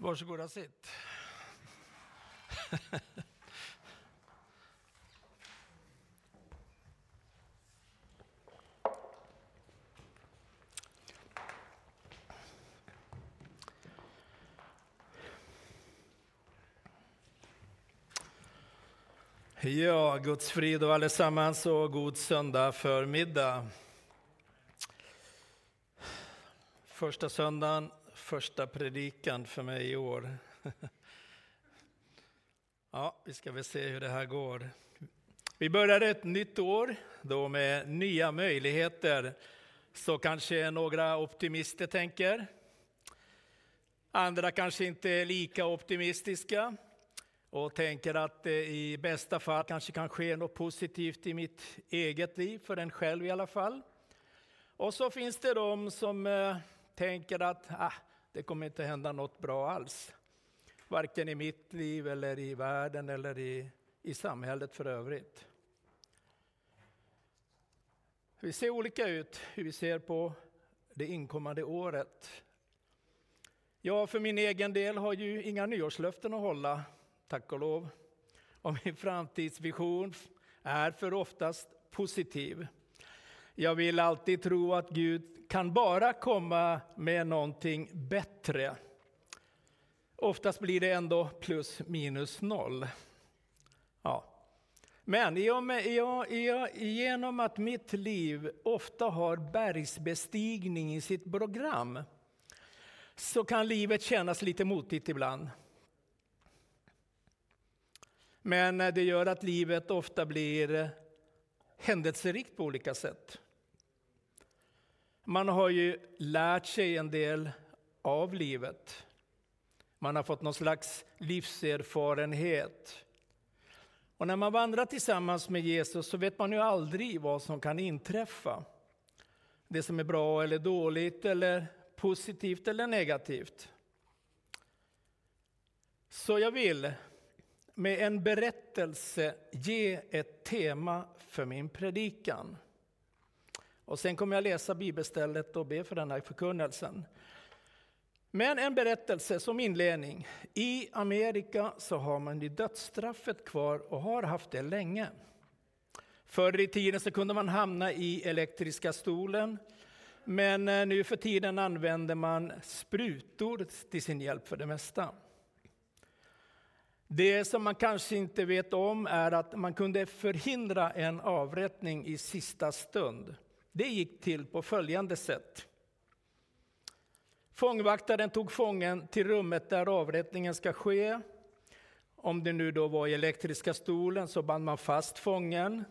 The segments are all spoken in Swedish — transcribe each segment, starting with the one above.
Varsågoda sitt. Ja, Guds frid och allesammans och god söndag förmiddag. Första söndagen, första predikan för mig i år. Ja, vi ska väl se hur det här går. Vi börjar ett nytt år då med nya möjligheter. Så kanske några optimister tänker. Andra kanske inte är lika optimistiska och tänker att det i bästa fall kanske kan ske något positivt i mitt eget liv, för en själv i alla fall. Och så finns det de som eh, tänker att ah, det kommer inte hända något bra alls. Varken i mitt liv eller i världen eller i, i samhället för övrigt. Vi ser olika ut hur vi ser på det inkommande året. Jag för min egen del har ju inga nyårslöften att hålla, tack och lov. Och min framtidsvision är för oftast positiv. Jag vill alltid tro att Gud kan bara komma med någonting bättre. Oftast blir det ändå plus minus noll. Ja. Men i och med, genom att mitt liv ofta har bergsbestigning i sitt program så kan livet kännas lite motigt ibland. Men det gör att livet ofta blir händelserikt på olika sätt. Man har ju lärt sig en del av livet. Man har fått någon slags livserfarenhet. Och när man vandrar tillsammans med Jesus så vet man ju aldrig vad som kan inträffa. Det som är bra eller dåligt, eller positivt eller negativt. Så jag vill med en berättelse ge ett tema för min predikan. Och sen kommer jag läsa bibelstället och be för den här förkunnelsen. Men en berättelse som inledning. I Amerika så har man ju dödsstraffet kvar och har haft det länge. Förr i tiden så kunde man hamna i elektriska stolen. Men eh, nu för tiden använder man sprutor till sin hjälp för det mesta. Det som man kanske inte vet om är att man kunde förhindra en avrättning i sista stund. Det gick till på följande sätt. Fångvaktaren tog fången till rummet där avrättningen ska ske. Om det nu då var i elektriska stolen så band man fast fången.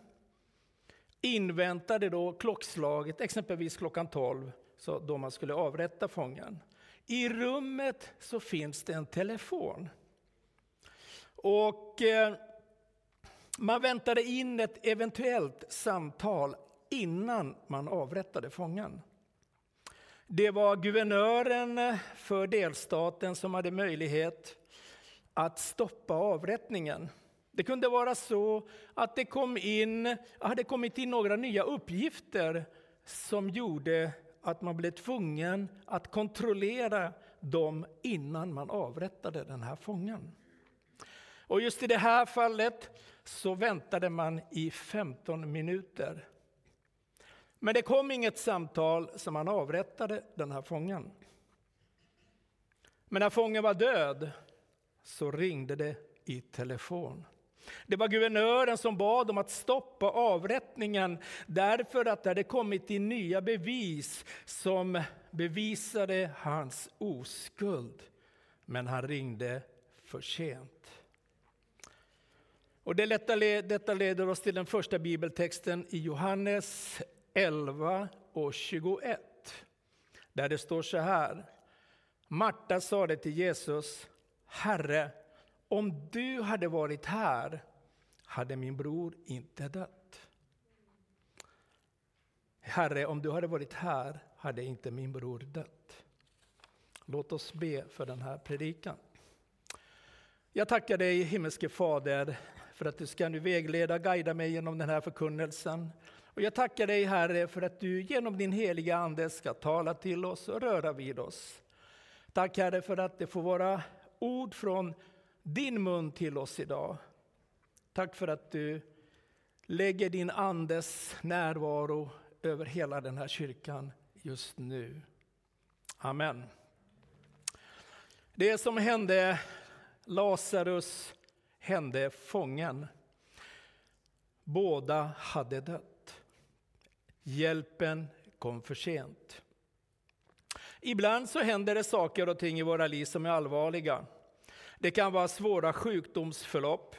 Inväntade då klockslaget, exempelvis klockan 12, så då man skulle avrätta fången. I rummet så finns det en telefon. Och eh, man väntade in ett eventuellt samtal innan man avrättade fången. Det var guvernören för delstaten som hade möjlighet att stoppa avrättningen. Det kunde vara så att det kom in, hade kommit in några nya uppgifter som gjorde att man blev tvungen att kontrollera dem innan man avrättade den här fången. Och just i det här fallet så väntade man i 15 minuter. Men det kom inget samtal så man avrättade den här fången. Men när fången var död så ringde det i telefon. Det var guvernören som bad om att stoppa avrättningen därför att det hade kommit in nya bevis som bevisade hans oskuld. Men han ringde för sent. Och detta leder oss till den första bibeltexten i Johannes 11 och 21. Där det står så här. Marta sade till Jesus, Herre, om du hade varit här hade min bror inte dött. Herre, om du hade varit här hade inte min bror dött. Låt oss be för den här predikan. Jag tackar dig himmelske Fader för att du ska nu vägleda, guida mig genom den här förkunnelsen. Och jag tackar dig Herre för att du genom din heliga Ande ska tala till oss och röra vid oss. Tack Herre för att det får vara ord från din mun till oss idag. Tack för att du lägger din andes närvaro över hela den här kyrkan just nu. Amen. Det som hände Lazarus hände fången. Båda hade dött. Hjälpen kom för sent. Ibland så händer det saker och ting i våra liv som är allvarliga. Det kan vara svåra sjukdomsförlopp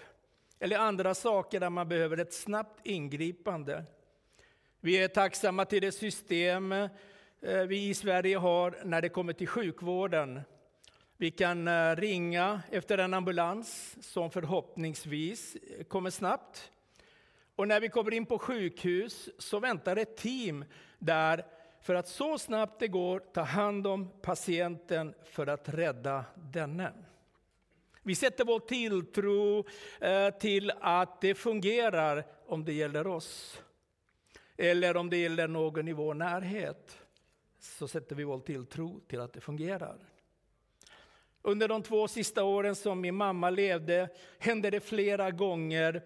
eller andra saker där man behöver ett snabbt ingripande. Vi är tacksamma till det system eh, vi i Sverige har när det kommer till sjukvården. Vi kan eh, ringa efter en ambulans som förhoppningsvis kommer snabbt. Och när vi kommer in på sjukhus så väntar ett team där för att så snabbt det går ta hand om patienten för att rädda denne. Vi sätter vår tilltro eh, till att det fungerar om det gäller oss. Eller om det gäller någon i vår närhet så sätter vi vår tilltro till att det fungerar. Under de två sista åren som min mamma levde hände det flera gånger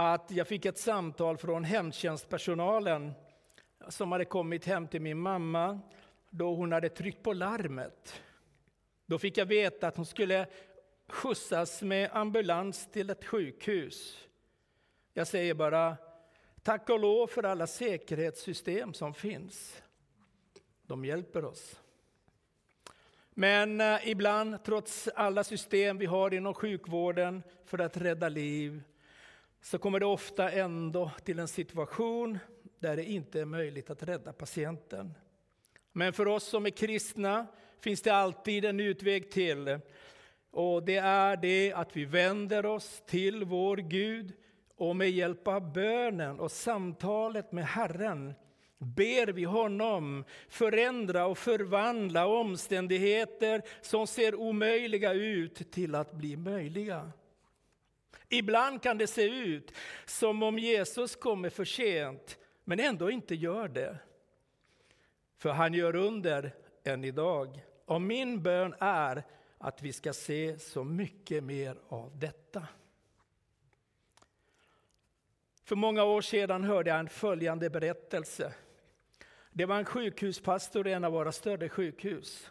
att jag fick ett samtal från hemtjänstpersonalen som hade kommit hem till min mamma då hon hade tryckt på larmet. Då fick jag veta att hon skulle skjutsas med ambulans till ett sjukhus. Jag säger bara tack och lov för alla säkerhetssystem som finns. De hjälper oss. Men eh, ibland, trots alla system vi har inom sjukvården för att rädda liv, så kommer det ofta ändå till en situation där det inte är möjligt att rädda patienten. Men för oss som är kristna finns det alltid en utväg till. Och det är det att vi vänder oss till vår Gud och med hjälp av bönen och samtalet med Herren ber vi honom förändra och förvandla omständigheter som ser omöjliga ut till att bli möjliga. Ibland kan det se ut som om Jesus kommer för sent, men ändå inte gör det. För han gör under än idag. Och min bön är att vi ska se så mycket mer av detta. För många år sedan hörde jag en följande berättelse. Det var en sjukhuspastor i en av våra större sjukhus.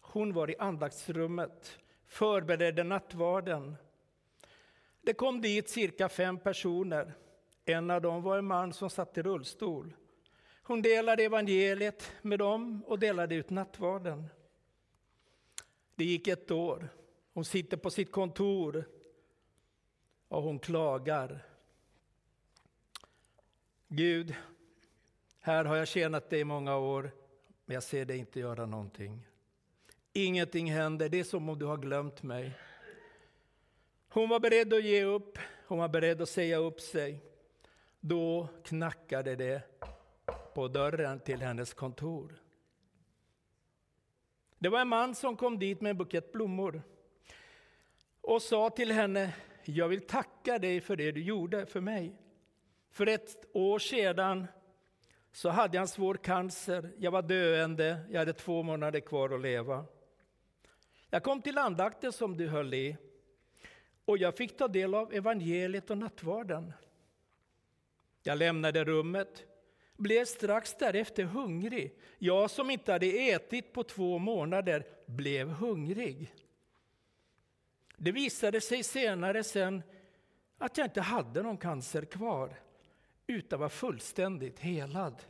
Hon var i andaktsrummet, förberedde nattvarden. Det kom dit cirka fem personer. En av dem var en man som satt i rullstol. Hon delade evangeliet med dem och delade ut nattvarden. Det gick ett år. Hon sitter på sitt kontor och hon klagar. Gud, här har jag tjänat dig i många år, men jag ser dig inte göra någonting. Ingenting händer, det är som om du har glömt mig. Hon var beredd att ge upp, hon var beredd att säga upp sig. Då knackade det på dörren till hennes kontor. Det var en man som kom dit med en bukett blommor och sa till henne, jag vill tacka dig för det du gjorde för mig. För ett år sedan så hade jag en svår cancer, jag var döende, jag hade två månader kvar att leva. Jag kom till andakten som du höll i och jag fick ta del av evangeliet och nattvarden. Jag lämnade rummet, blev strax därefter hungrig. Jag som inte hade ätit på två månader blev hungrig. Det visade sig senare sen att jag inte hade någon cancer kvar utan var fullständigt helad.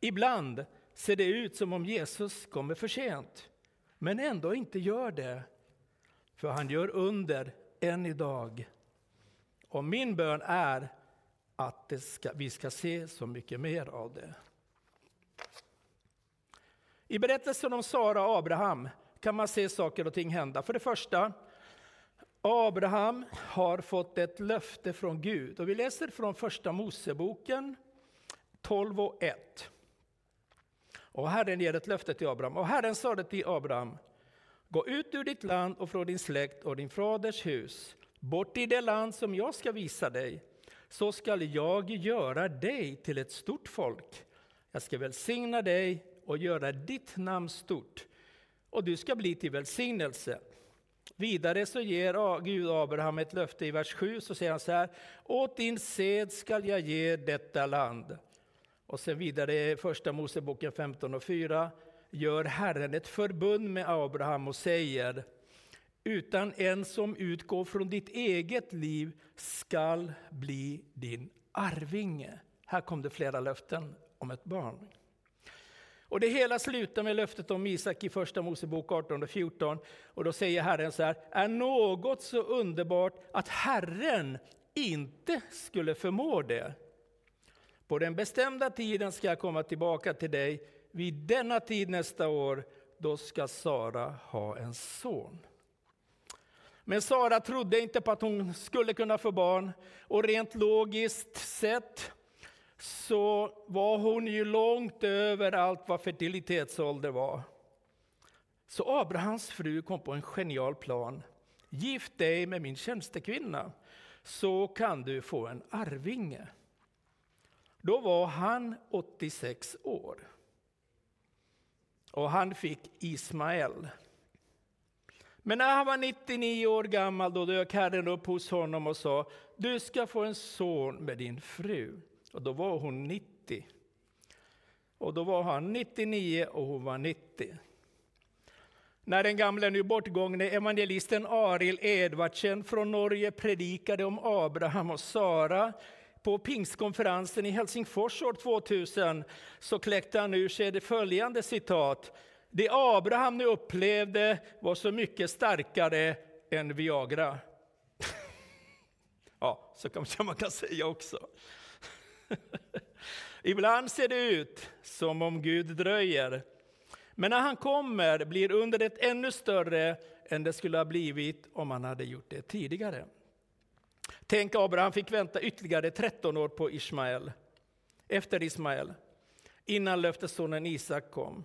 Ibland ser det ut som om Jesus kommer för sent, men ändå inte gör det. För han gör under än idag. Och min bön är att ska, vi ska se så mycket mer av det. I berättelsen om Sara och Abraham kan man se saker och ting hända. För det första, Abraham har fått ett löfte från Gud. Och vi läser från första Moseboken 12 och 1. Och Herren ger ett löfte till Abraham. Och Herren sade till Abraham, gå ut ur ditt land och från din släkt och din faders hus, bort i det land som jag ska visa dig. Så skall jag göra dig till ett stort folk. Jag ska välsigna dig och göra ditt namn stort, och du ska bli till välsignelse. Vidare så ger Gud Abraham ett löfte i vers 7, så säger han så här, åt din sed skall jag ge detta land. Och sen vidare i första Moseboken 15 och 4, gör Herren ett förbund med Abraham och säger, utan en som utgår från ditt eget liv skall bli din arvinge. Här kom det flera löften om ett barn. Och det hela slutar med löftet om Isak i första Mosebok 18 och 14. Och då säger Herren så här, är något så underbart att Herren inte skulle förmå det. På den bestämda tiden ska jag komma tillbaka till dig. Vid denna tid nästa år, då ska Sara ha en son. Men Sara trodde inte på att hon skulle kunna få barn och rent logiskt sett så var hon ju långt över allt vad fertilitetsålder var. Så Abrahams fru kom på en genial plan. Gift dig med min tjänstekvinna, så kan du få en arvinge. Då var han 86 år. Och han fick Ismael. Men när han var 99 år gammal då dök Herren upp hos honom och sa, du ska få en son med din fru. Och då var hon 90. Och då var han 99 och hon var 90. När den gamle nu bortgångne evangelisten Aril Edvardsen från Norge predikade om Abraham och Sara på pingstkonferensen i Helsingfors år 2000 så kläckte han ur sig det följande citat. Det Abraham nu upplevde var så mycket starkare än Viagra. ja, så kanske man kan säga också. Ibland ser det ut som om Gud dröjer. Men när han kommer blir undret ännu större än det skulle ha blivit om han hade gjort det tidigare. Tänk Abraham fick vänta ytterligare 13 år på Ismael, efter Ismael, innan löftessonen Isak kom.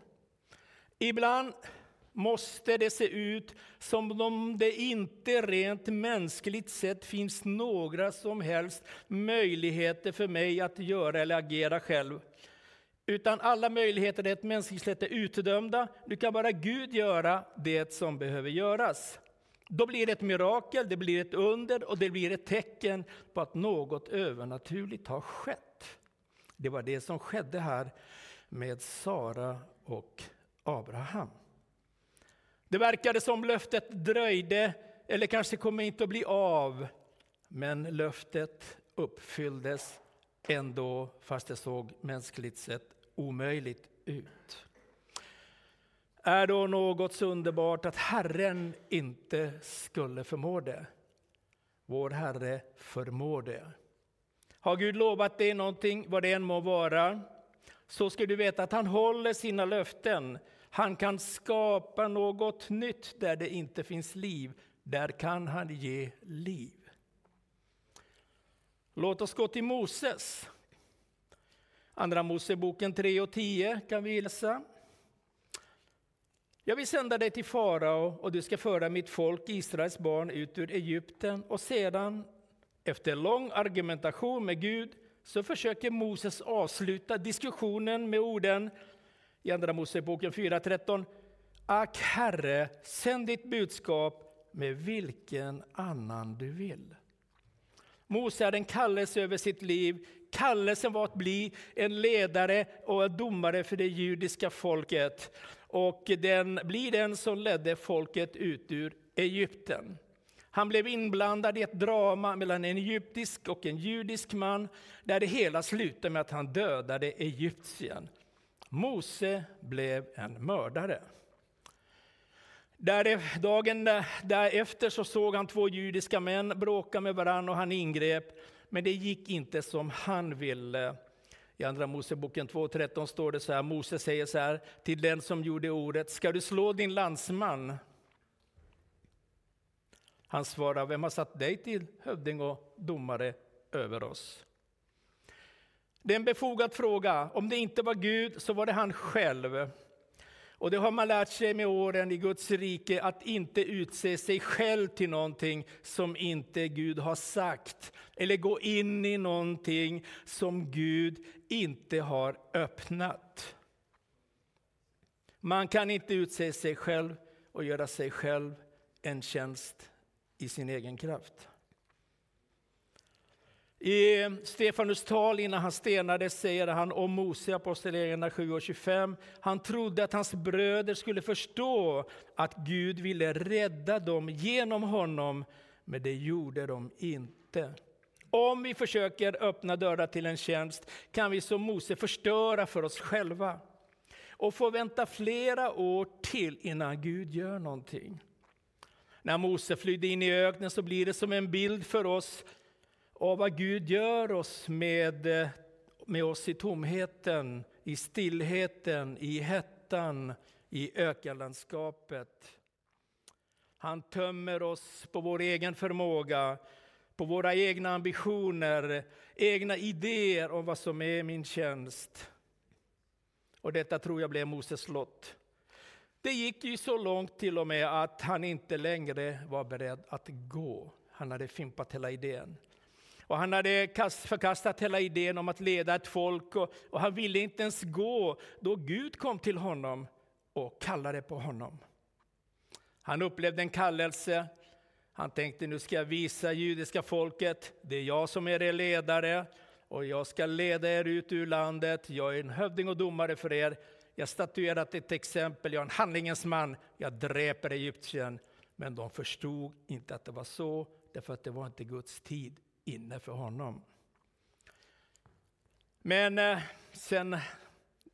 Ibland måste det se ut som om det inte rent mänskligt sett finns några som helst möjligheter för mig att göra eller agera själv. Utan alla möjligheter rent mänskligt sett är utdömda. Nu kan bara Gud göra det som behöver göras. Då blir det ett mirakel, det blir ett under och det blir ett tecken på att något övernaturligt har skett. Det var det som skedde här med Sara och Abraham. Det verkade som löftet dröjde eller kanske kommer inte att bli av. Men löftet uppfylldes ändå fast det såg mänskligt sett omöjligt ut. Är då något så underbart att Herren inte skulle förmå det? Vår Herre förmår det. Har Gud lovat dig någonting, vad det än må vara, så ska du veta att han håller sina löften. Han kan skapa något nytt där det inte finns liv. Där kan han ge liv. Låt oss gå till Moses. Andra Moseboken 3 och 10 kan vi läsa. Jag vill sända dig till farao och du ska föra mitt folk, Israels barn, ut ur Egypten. Och sedan, efter lång argumentation med Gud, så försöker Moses avsluta diskussionen med orden i Andra Moseboken 4.13. Ack Herre, sänd ditt budskap med vilken annan du vill. Mose hade en kallelse över sitt liv. Kallelsen var att bli en ledare och en domare för det judiska folket. Och den blir den som ledde folket ut ur Egypten. Han blev inblandad i ett drama mellan en egyptisk och en judisk man, där det hela slutade med att han dödade egyptiern. Mose blev en mördare. Där dagen därefter så såg han två judiska män bråka med varandra och han ingrep. Men det gick inte som han ville. I Andra Moseboken 2.13 står det så här, Mose säger så här till den som gjorde ordet, ska du slå din landsman? Han svarar, vem har satt dig till hövding och domare över oss? Det är en befogad fråga. Om det inte var Gud så var det han själv. Och det har man lärt sig med åren i Guds rike, att inte utse sig själv till någonting som inte Gud har sagt. Eller gå in i någonting som Gud inte har öppnat. Man kan inte utse sig själv och göra sig själv en tjänst i sin egen kraft. I Stefanus tal innan han stenades säger han om Mose, Apostlagärningarna 7 och 25. Han trodde att hans bröder skulle förstå att Gud ville rädda dem genom honom, men det gjorde de inte. Om vi försöker öppna dörrar till en tjänst kan vi som Mose förstöra för oss själva och få vänta flera år till innan Gud gör någonting. När Mose flydde in i öknen så blir det som en bild för oss av vad Gud gör oss med, eh, med oss i tomheten, i stillheten, i hettan, i ökenlandskapet. Han tömmer oss på vår egen förmåga, på våra egna ambitioner, egna idéer om vad som är min tjänst. Och detta tror jag blev Moses lott. Det gick ju så långt till och med att han inte längre var beredd att gå. Han hade fimpat hela idén. Och han hade förkastat hela idén om att leda ett folk och, och han ville inte ens gå då Gud kom till honom och kallade på honom. Han upplevde en kallelse. Han tänkte nu ska jag visa judiska folket, det är jag som är er ledare och jag ska leda er ut ur landet. Jag är en hövding och domare för er. Jag statuerat ett exempel, jag är en handlingens man, jag dräper Egypten. Men de förstod inte att det var så, därför att det var inte Guds tid inne för honom. Men eh, sen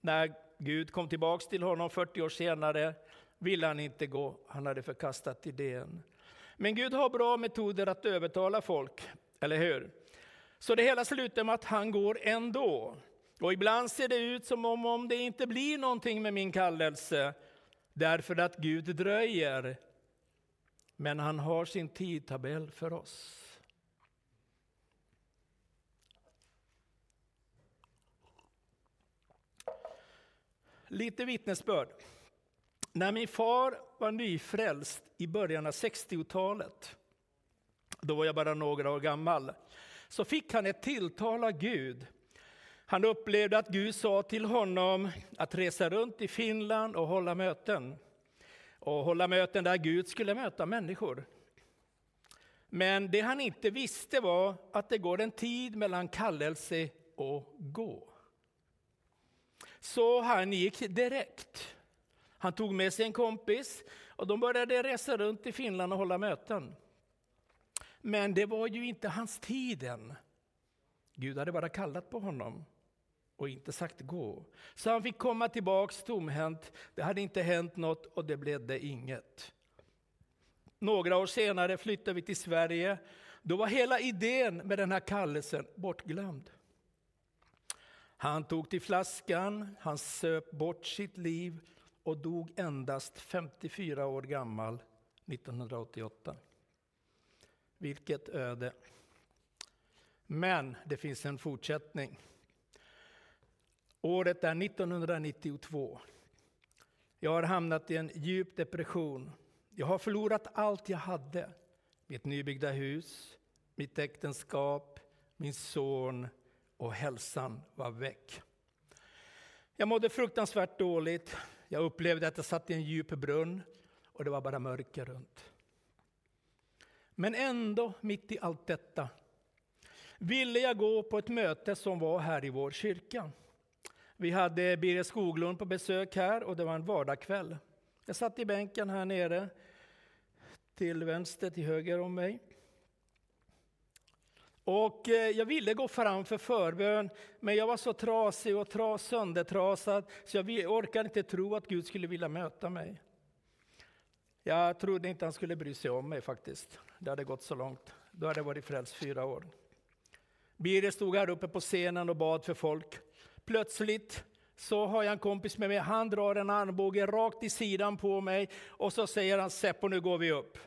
när Gud kom tillbaks till honom 40 år senare ville han inte gå, han hade förkastat idén. Men Gud har bra metoder att övertala folk, eller hur? Så det hela slutar med att han går ändå. Och ibland ser det ut som om, om det inte blir någonting med min kallelse, därför att Gud dröjer. Men han har sin tidtabell för oss. Lite vittnesbörd. När min far var nyfrälst i början av 60-talet, då var jag bara några år gammal, så fick han ett tilltal av Gud. Han upplevde att Gud sa till honom att resa runt i Finland och hålla möten. Och hålla möten där Gud skulle möta människor. Men det han inte visste var att det går en tid mellan kallelse och gå. Så han gick direkt. Han tog med sig en kompis och de började resa runt i Finland och hålla möten. Men det var ju inte hans tid än. Gud hade bara kallat på honom och inte sagt gå. Så han fick komma tillbaks tomhänt. Det hade inte hänt något och det blev det inget. Några år senare flyttade vi till Sverige. Då var hela idén med den här kallelsen bortglömd. Han tog till flaskan, han söp bort sitt liv och dog endast 54 år gammal 1988. Vilket öde. Men det finns en fortsättning. Året är 1992. Jag har hamnat i en djup depression. Jag har förlorat allt jag hade. Mitt nybyggda hus, mitt äktenskap, min son och hälsan var väck. Jag mådde fruktansvärt dåligt. Jag upplevde att jag satt i en djup brunn och det var bara mörker runt. Men ändå, mitt i allt detta, ville jag gå på ett möte som var här i vår kyrka. Vi hade Birger Skoglund på besök här och det var en vardagskväll. Jag satt i bänken här nere, till vänster, till höger om mig. Och eh, jag ville gå fram för förbön, men jag var så trasig och tras, söndertrasad så jag orkade inte tro att Gud skulle vilja möta mig. Jag trodde inte han skulle bry sig om mig faktiskt. Det hade gått så långt. Då hade jag varit frälst fyra år. Birger stod här uppe på scenen och bad för folk. Plötsligt så har jag en kompis med mig, han drar en armbåge rakt i sidan på mig och så säger han Seppo nu går vi upp.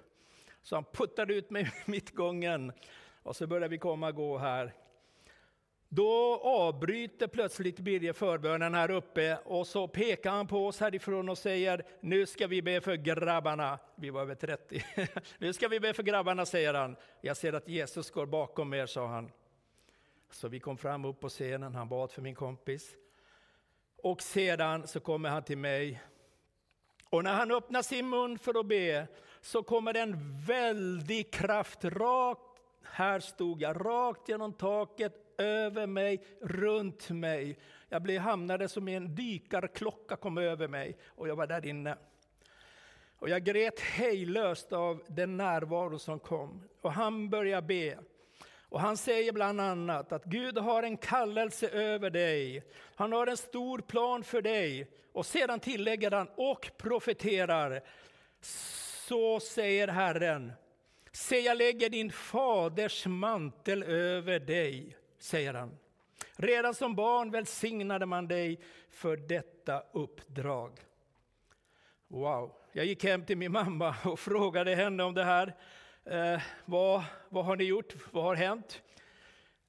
Så han puttade ut mig mitt gången och så börjar vi komma och gå här. Då avbryter plötsligt Birger förbönen här uppe och så pekar han på oss härifrån och säger nu ska vi be för grabbarna. Vi var över 30. nu ska vi be för grabbarna, säger han. Jag ser att Jesus går bakom er, sa han. Så vi kom fram upp på scenen, han bad för min kompis. Och sedan så kommer han till mig. Och när han öppnar sin mun för att be så kommer en väldig kraft rakt, här stod jag, rakt genom taket, över mig, runt mig. Jag blev, hamnade som i en dykarklocka kom över mig och jag var där inne. Och jag grät hejlöst av den närvaro som kom. Och han började be. Och han säger bland annat att Gud har en kallelse över dig. Han har en stor plan för dig. Och sedan tillägger han och profeterar. Så säger Herren. Se, jag lägger din faders mantel över dig, säger han. Redan som barn välsignade man dig för detta uppdrag. Wow. Jag gick hem till min mamma och frågade henne om det här. Eh, vad, vad har ni gjort? Vad har hänt?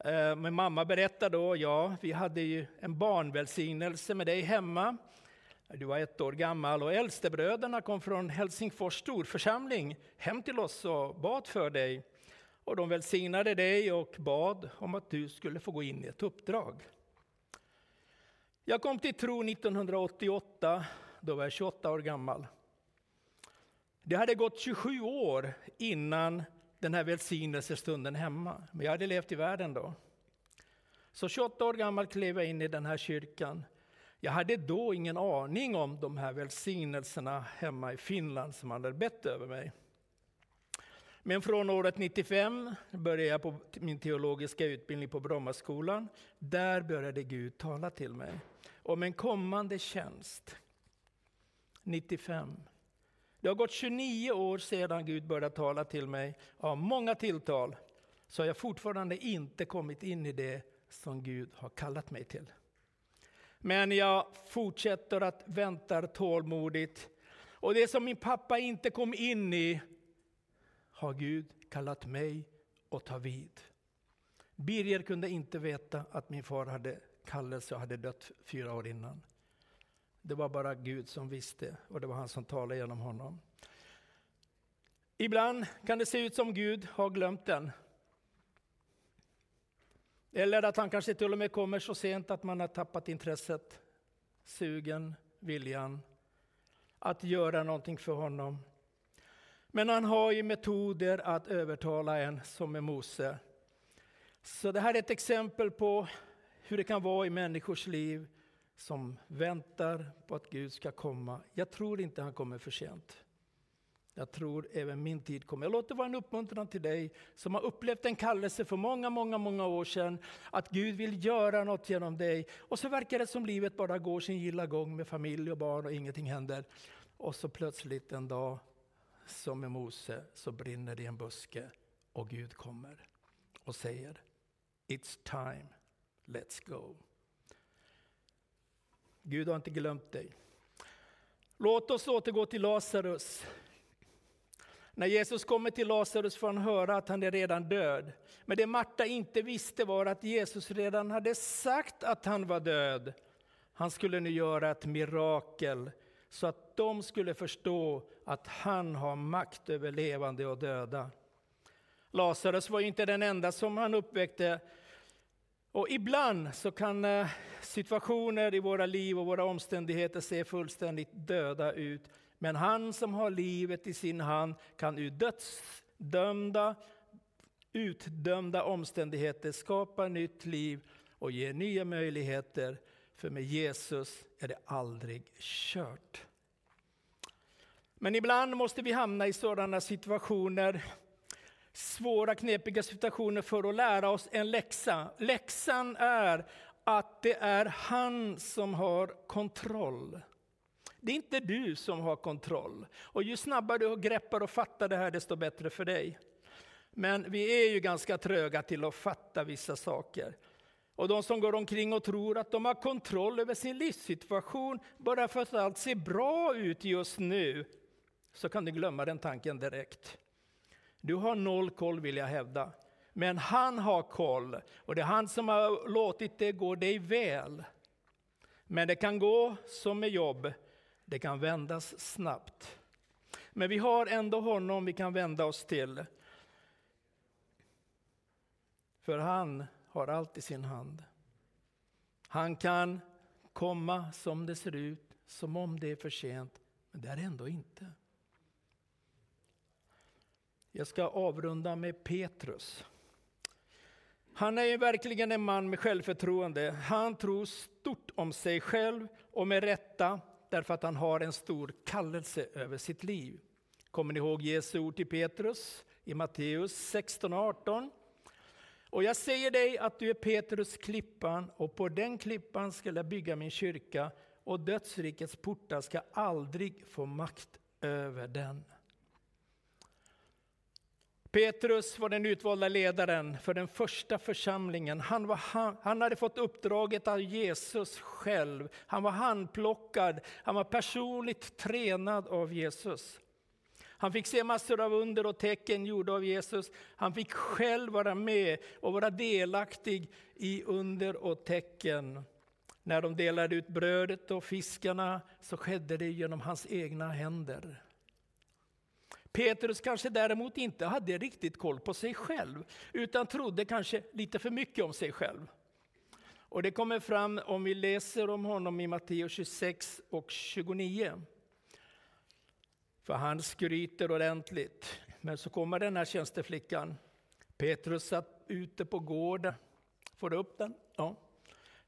Eh, min mamma berättade då, ja, vi hade ju en barnvälsignelse med dig hemma. Du var ett år gammal och äldstebröderna kom från Helsingfors storförsamling hem till oss och bad för dig. Och de välsignade dig och bad om att du skulle få gå in i ett uppdrag. Jag kom till tro 1988, då var jag 28 år gammal. Det hade gått 27 år innan den här välsignelsestunden hemma, men jag hade levt i världen då. Så 28 år gammal klev jag in i den här kyrkan. Jag hade då ingen aning om de här välsignelserna hemma i Finland som hade bett över mig. Men från året 95 började jag på min teologiska utbildning på Brommaskolan. Där började Gud tala till mig om en kommande tjänst. 95. Det har gått 29 år sedan Gud började tala till mig. Av många tilltal så har jag fortfarande inte kommit in i det som Gud har kallat mig till. Men jag fortsätter att vänta tålmodigt. Och det som min pappa inte kom in i har Gud kallat mig att ta vid. Birger kunde inte veta att min far hade kallelse och hade dött fyra år innan. Det var bara Gud som visste och det var han som talade genom honom. Ibland kan det se ut som Gud har glömt den. Eller att han kanske till och med kommer så sent att man har tappat intresset, sugen, viljan att göra någonting för honom. Men han har ju metoder att övertala en som med Mose. Så det här är ett exempel på hur det kan vara i människors liv som väntar på att Gud ska komma. Jag tror inte han kommer för sent. Jag tror även min tid kommer. Jag låter vara en uppmuntran till dig som har upplevt en kallelse för många, många, många år sedan. Att Gud vill göra något genom dig. Och så verkar det som livet bara går sin gilla gång med familj och barn och ingenting händer. Och så plötsligt en dag, som med Mose, så brinner det i en buske och Gud kommer och säger It's time, let's go. Gud har inte glömt dig. Låt oss återgå till Lazarus. När Jesus kommer till Lazarus får han höra att han är redan död. Men det Marta inte visste var att Jesus redan hade sagt att han var död. Han skulle nu göra ett mirakel så att de skulle förstå att han har makt över levande och döda. Lazarus var inte den enda som han uppväckte. Och ibland så kan eh, situationer i våra liv och våra omständigheter se fullständigt döda ut. Men han som har livet i sin hand kan ur dödsdömda, utdömda omständigheter skapa nytt liv och ge nya möjligheter. För med Jesus är det aldrig kört. Men ibland måste vi hamna i sådana situationer, svåra knepiga situationer för att lära oss en läxa. Läxan är att det är han som har kontroll. Det är inte du som har kontroll. Och ju snabbare du greppar och fattar det här, desto bättre för dig. Men vi är ju ganska tröga till att fatta vissa saker. Och de som går omkring och tror att de har kontroll över sin livssituation bara för att allt ser bra ut just nu, så kan du glömma den tanken direkt. Du har noll koll vill jag hävda. Men han har koll och det är han som har låtit det gå dig väl. Men det kan gå som med jobb, det kan vändas snabbt. Men vi har ändå honom vi kan vända oss till. För han har allt i sin hand. Han kan komma som det ser ut, som om det är för sent, men det är det ändå inte. Jag ska avrunda med Petrus. Han är ju verkligen en man med självförtroende. Han tror stort om sig själv och med rätta därför att han har en stor kallelse över sitt liv. Kommer ni ihåg Jesu ord till Petrus i Matteus 16 och 18? Och jag säger dig att du är Petrus klippan och på den klippan ska jag bygga min kyrka och dödsrikets portar ska aldrig få makt över den. Petrus var den utvalda ledaren för den första församlingen. Han, var, han, han, hade fått uppdraget av Jesus själv. Han var handplockad, han var personligt tränad av Jesus. Han fick se massor av under och tecken gjorda av Jesus. Han fick själv vara med och vara delaktig i under och tecken. När de delade ut brödet och fiskarna så skedde det genom hans egna händer. Petrus kanske däremot inte hade riktigt koll på sig själv, utan trodde kanske lite för mycket om sig själv. Och det kommer fram om vi läser om honom i Matteus 26 och 29. För han skryter ordentligt. Men så kommer den här tjänsteflickan. Petrus satt ute på gården. Får du upp den? Ja.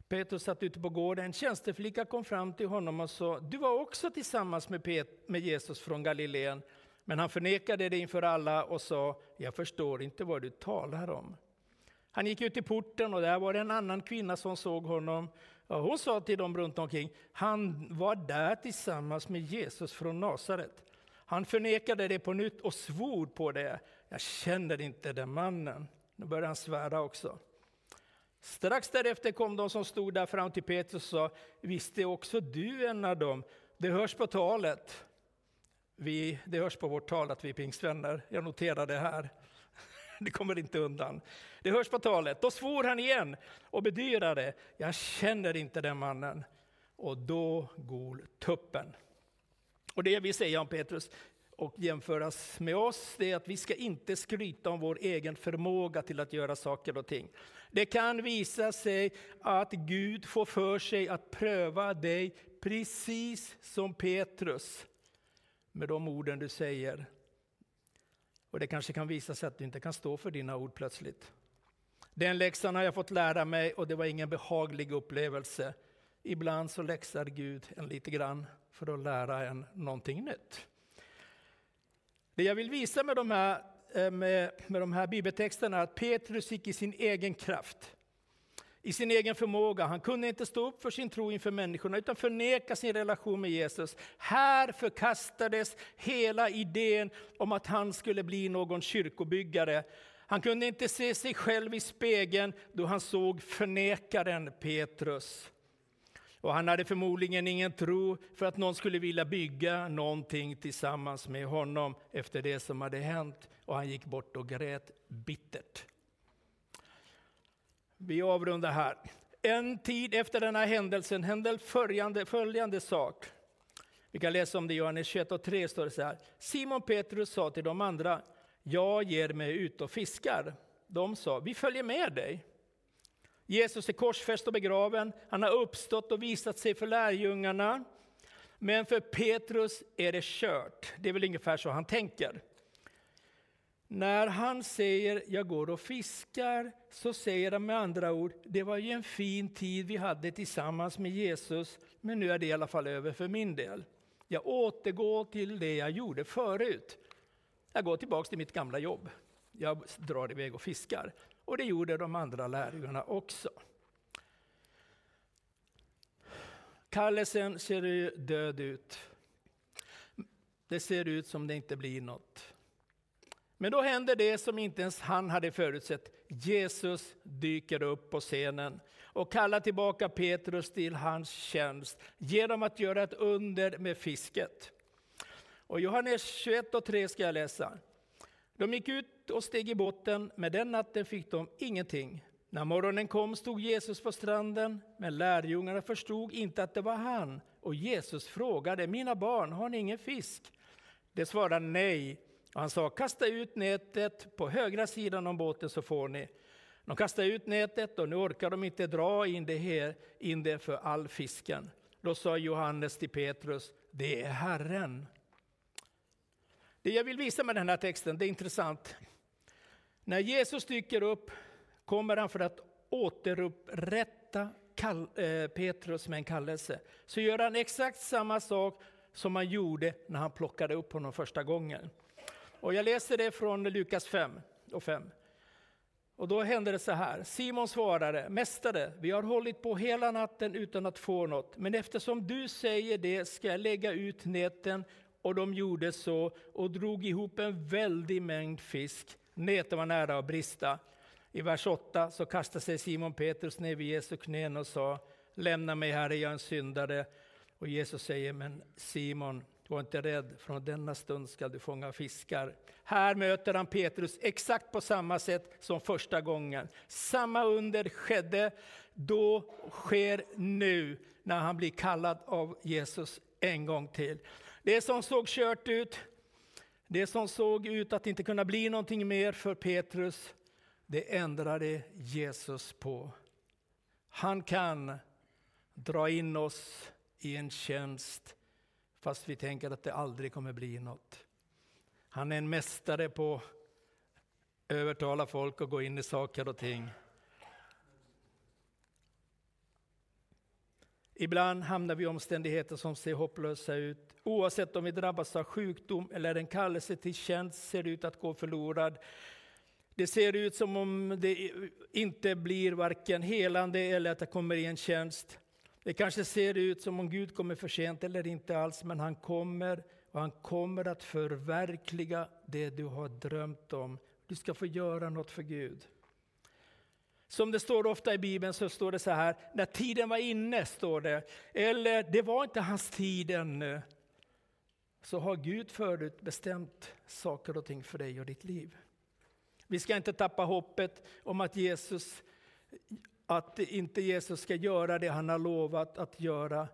Petrus satt ute på gården. En tjänsteflicka kom fram till honom och sa, du var också tillsammans med, Pet med Jesus från Galileen. Men han förnekade det inför alla och sa, jag förstår inte vad du talar om. Han gick ut i porten och där var det en annan kvinna som såg honom. Och hon sa till dem runt omkring, han var där tillsammans med Jesus från Nasaret. Han förnekade det på nytt och svor på det. Jag känner inte den mannen. Nu började han svära också. Strax därefter kom de som stod där fram till Petrus och sa, visst är också du en av dem? Det hörs på talet. Vi, det hörs på vårt tal att vi är pingstvänner. Jag noterar det här. Det kommer inte undan. Det hörs på talet. Då svor han igen och bedyrade, jag känner inte den mannen. Och då gol tuppen. Och det jag vill säga om Petrus och jämföras med oss, det är att vi ska inte skryta om vår egen förmåga till att göra saker och ting. Det kan visa sig att Gud får för sig att pröva dig precis som Petrus med de orden du säger. Och det kanske kan visa sig att du inte kan stå för dina ord plötsligt. Den läxan har jag fått lära mig och det var ingen behaglig upplevelse. Ibland så läxar Gud en lite grann för att lära en någonting nytt. Det jag vill visa med de här, eh, med, med de här bibeltexterna är att Petrus gick i sin egen kraft i sin egen förmåga. Han kunde inte stå upp för sin tro inför människorna utan förneka sin relation med Jesus. Här förkastades hela idén om att han skulle bli någon kyrkobyggare. Han kunde inte se sig själv i spegeln då han såg förnekaren Petrus. Och han hade förmodligen ingen tro för att någon skulle vilja bygga någonting tillsammans med honom efter det som hade hänt. Och han gick bort och grät bittert. Vi avrundar här. En tid efter den här händelsen hände följande, följande sak. Vi kan läsa om det i Johannes 21 och 3 står det så här. Simon Petrus sa till de andra, jag ger mig ut och fiskar. De sa, vi följer med dig. Jesus är korsfäst och begraven, han har uppstått och visat sig för lärjungarna. Men för Petrus är det kört. Det är väl ungefär så han tänker. När han säger jag går och fiskar så säger han med andra ord det var ju en fin tid vi hade tillsammans med Jesus men nu är det i alla fall över för min del. Jag återgår till det jag gjorde förut. Jag går tillbaka till mitt gamla jobb. Jag drar iväg och fiskar. Och det gjorde de andra lärjungarna också. Kallelsen ser ju död ut. Det ser ut som det inte blir något. Men då händer det som inte ens han hade förutsett. Jesus dyker upp på scenen och kallar tillbaka Petrus till hans tjänst genom att göra ett under med fisket. Och Johannes 21 och 3 ska jag läsa. De gick ut och steg i botten, men den natten fick de ingenting. När morgonen kom stod Jesus på stranden, men lärjungarna förstod inte att det var han. Och Jesus frågade, mina barn, har ni ingen fisk? De svarade nej. Och han sa, kasta ut nätet på högra sidan om båten så får ni. De kastade ut nätet och nu orkar de inte dra in det, här, in det för all fisken. Då sa Johannes till Petrus, det är Herren. Det jag vill visa med den här texten, det är intressant. När Jesus dyker upp kommer han för att återupprätta eh, Petrus med en kallelse. Så gör han exakt samma sak som han gjorde när han plockade upp honom första gången. Och jag läser det från Lukas 5 och 5. Och då hände det så här. Simon svarade, Mästare, vi har hållit på hela natten utan att få något. Men eftersom du säger det ska jag lägga ut näten. Och de gjorde så och drog ihop en väldig mängd fisk. Näten var nära att brista. I vers 8 så kastade sig Simon Petrus ner vid Jesu knän och sa, Lämna mig Herre, jag är en syndare. Och Jesus säger, men Simon, var inte rädd, från denna stund ska du fånga fiskar. Här möter han Petrus exakt på samma sätt som första gången. Samma under skedde, då sker nu, när han blir kallad av Jesus en gång till. Det som såg kört ut, det som såg ut att inte kunna bli någonting mer för Petrus, det ändrade Jesus på. Han kan dra in oss i en tjänst fast vi tänker att det aldrig kommer bli något. Han är en mästare på att övertala folk och gå in i saker och ting. Ibland hamnar vi i omständigheter som ser hopplösa ut. Oavsett om vi drabbas av sjukdom eller en kallelse till tjänst ser det ut att gå förlorad. Det ser ut som om det inte blir varken helande eller att det kommer i en tjänst. Det kanske ser ut som om Gud kommer för sent eller inte alls, men han kommer och han kommer att förverkliga det du har drömt om. Du ska få göra något för Gud. Som det står ofta i Bibeln så står det så här, när tiden var inne, står det. Eller det var inte hans tid ännu. Så har Gud förut bestämt saker och ting för dig och ditt liv. Vi ska inte tappa hoppet om att Jesus att inte Jesus ska göra det han har lovat att göra.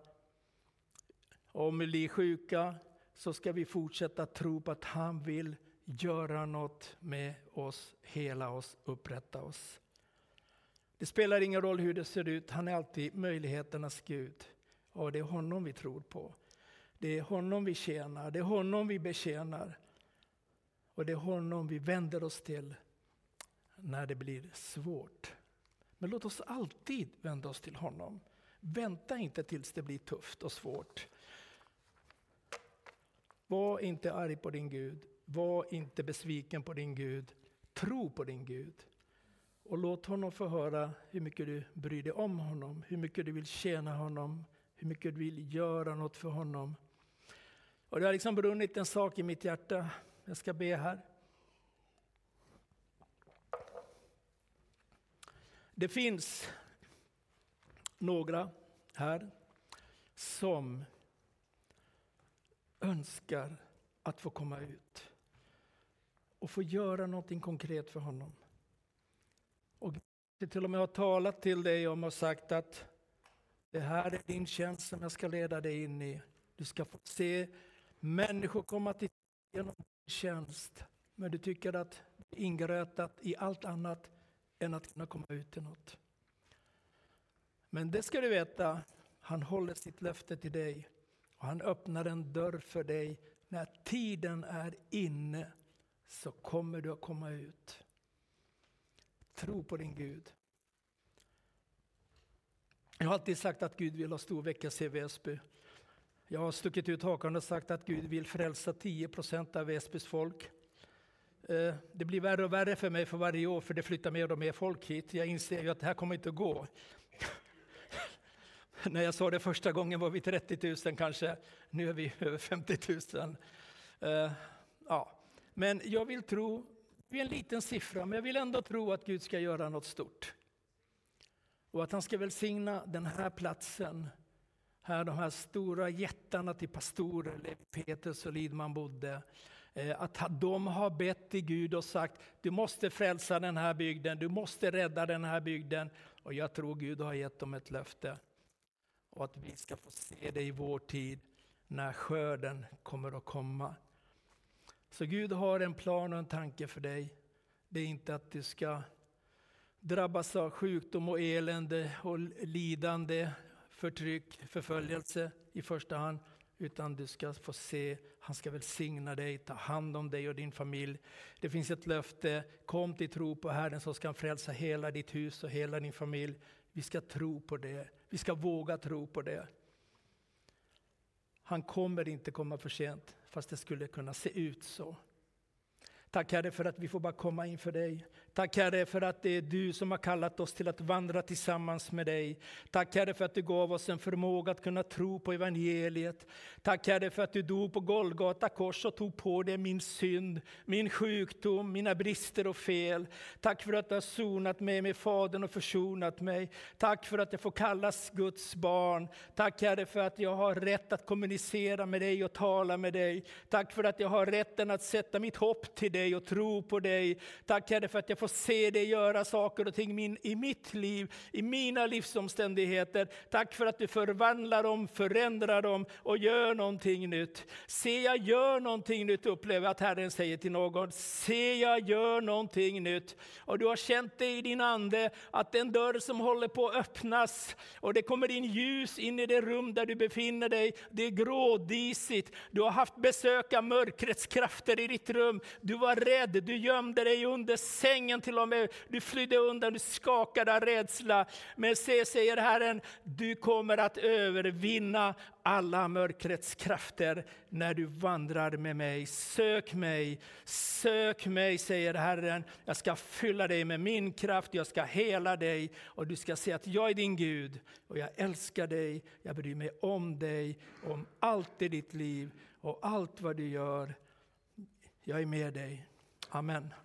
Om vi blir sjuka så ska vi fortsätta tro på att han vill göra något med oss, hela oss, upprätta oss. Det spelar ingen roll hur det ser ut, han är alltid möjligheternas Gud. Och det är honom vi tror på. Det är honom vi tjänar, det är honom vi betjänar. Och det är honom vi vänder oss till när det blir svårt. Men låt oss alltid vända oss till honom. Vänta inte tills det blir tufft och svårt. Var inte arg på din Gud. Var inte besviken på din Gud. Tro på din Gud. Och låt honom få höra hur mycket du bryr dig om honom, hur mycket du vill tjäna honom, hur mycket du vill göra något för honom. Och det har liksom brunnit en sak i mitt hjärta. Jag ska be här. Det finns några här som önskar att få komma ut och få göra någonting konkret för honom. Och till och med har talat till dig om och sagt att det här är din tjänst som jag ska leda dig in i. Du ska få se människor komma till genom din tjänst. Men du tycker att det är ingrötat i allt annat än att kunna komma ut till något. Men det ska du veta, han håller sitt löfte till dig och han öppnar en dörr för dig. När tiden är inne så kommer du att komma ut. Tro på din Gud. Jag har alltid sagt att Gud vill ha stor väckelse i Väsby. Jag har stuckit ut hakan och sagt att Gud vill frälsa 10 procent av Väsbys folk. Eh, det blir värre och värre för mig för varje år, för det flyttar mer och mer folk hit. Jag inser ju att det här kommer inte att gå. När jag sa det första gången var vi 30 000 kanske, nu är vi över 50 000. Uh, ja. Men jag vill tro, det är en liten siffra, men jag vill ändå tro att Gud ska göra något stort. Och att han ska välsigna den här platsen, här de här stora jättarna till pastorer, Levi Petrus och Lidman bodde. Eh, att de har bett till Gud och sagt, du måste frälsa den här bygden, du måste rädda den här bygden. Och jag tror Gud har gett dem ett löfte. Och att vi ska få se det i vår tid, när skörden kommer att komma. Så Gud har en plan och en tanke för dig. Det är inte att du ska drabbas av sjukdom och elände och lidande, förtryck, förföljelse i första hand utan du ska få se, han ska välsigna dig, ta hand om dig och din familj. Det finns ett löfte, kom till tro på Herren så ska han frälsa hela ditt hus och hela din familj. Vi ska tro på det, vi ska våga tro på det. Han kommer inte komma för sent, fast det skulle kunna se ut så. Tack Herre för att vi får bara komma inför dig. Tack Herre för att det är du som har kallat oss till att vandra tillsammans med dig. Tack Herre för att du gav oss en förmåga att kunna tro på evangeliet. Tack Herre för att du dog på Golgata kors och tog på dig min synd, min sjukdom, mina brister och fel. Tack för att du har sonat mig med Fadern och försonat mig. Tack för att jag får kallas Guds barn. Tack Herre för att jag har rätt att kommunicera med dig och tala med dig. Tack för att jag har rätten att sätta mitt hopp till dig och tro på dig. Tack Herre för att jag få se dig göra saker och ting i mitt liv, i mina livsomständigheter. Tack för att du förvandlar dem, förändrar dem och gör någonting nytt. Se, jag gör någonting nytt, upplever att Herren säger till någon. Se, jag gör någonting nytt. Och du har känt det i din ande, att den dörr som håller på att öppnas och det kommer in ljus in i det rum där du befinner dig. Det är grådisigt. Du har haft besök av mörkrets krafter i ditt rum. Du var rädd, du gömde dig under sängen sängen till och med. Du flydde undan, du skakade av rädsla. Men se, säger Herren, du kommer att övervinna alla mörkrets krafter när du vandrar med mig. Sök mig, sök mig, säger Herren. Jag ska fylla dig med min kraft, jag ska hela dig och du ska se att jag är din Gud och jag älskar dig, jag bryr mig om dig, om allt i ditt liv och allt vad du gör. Jag är med dig. Amen.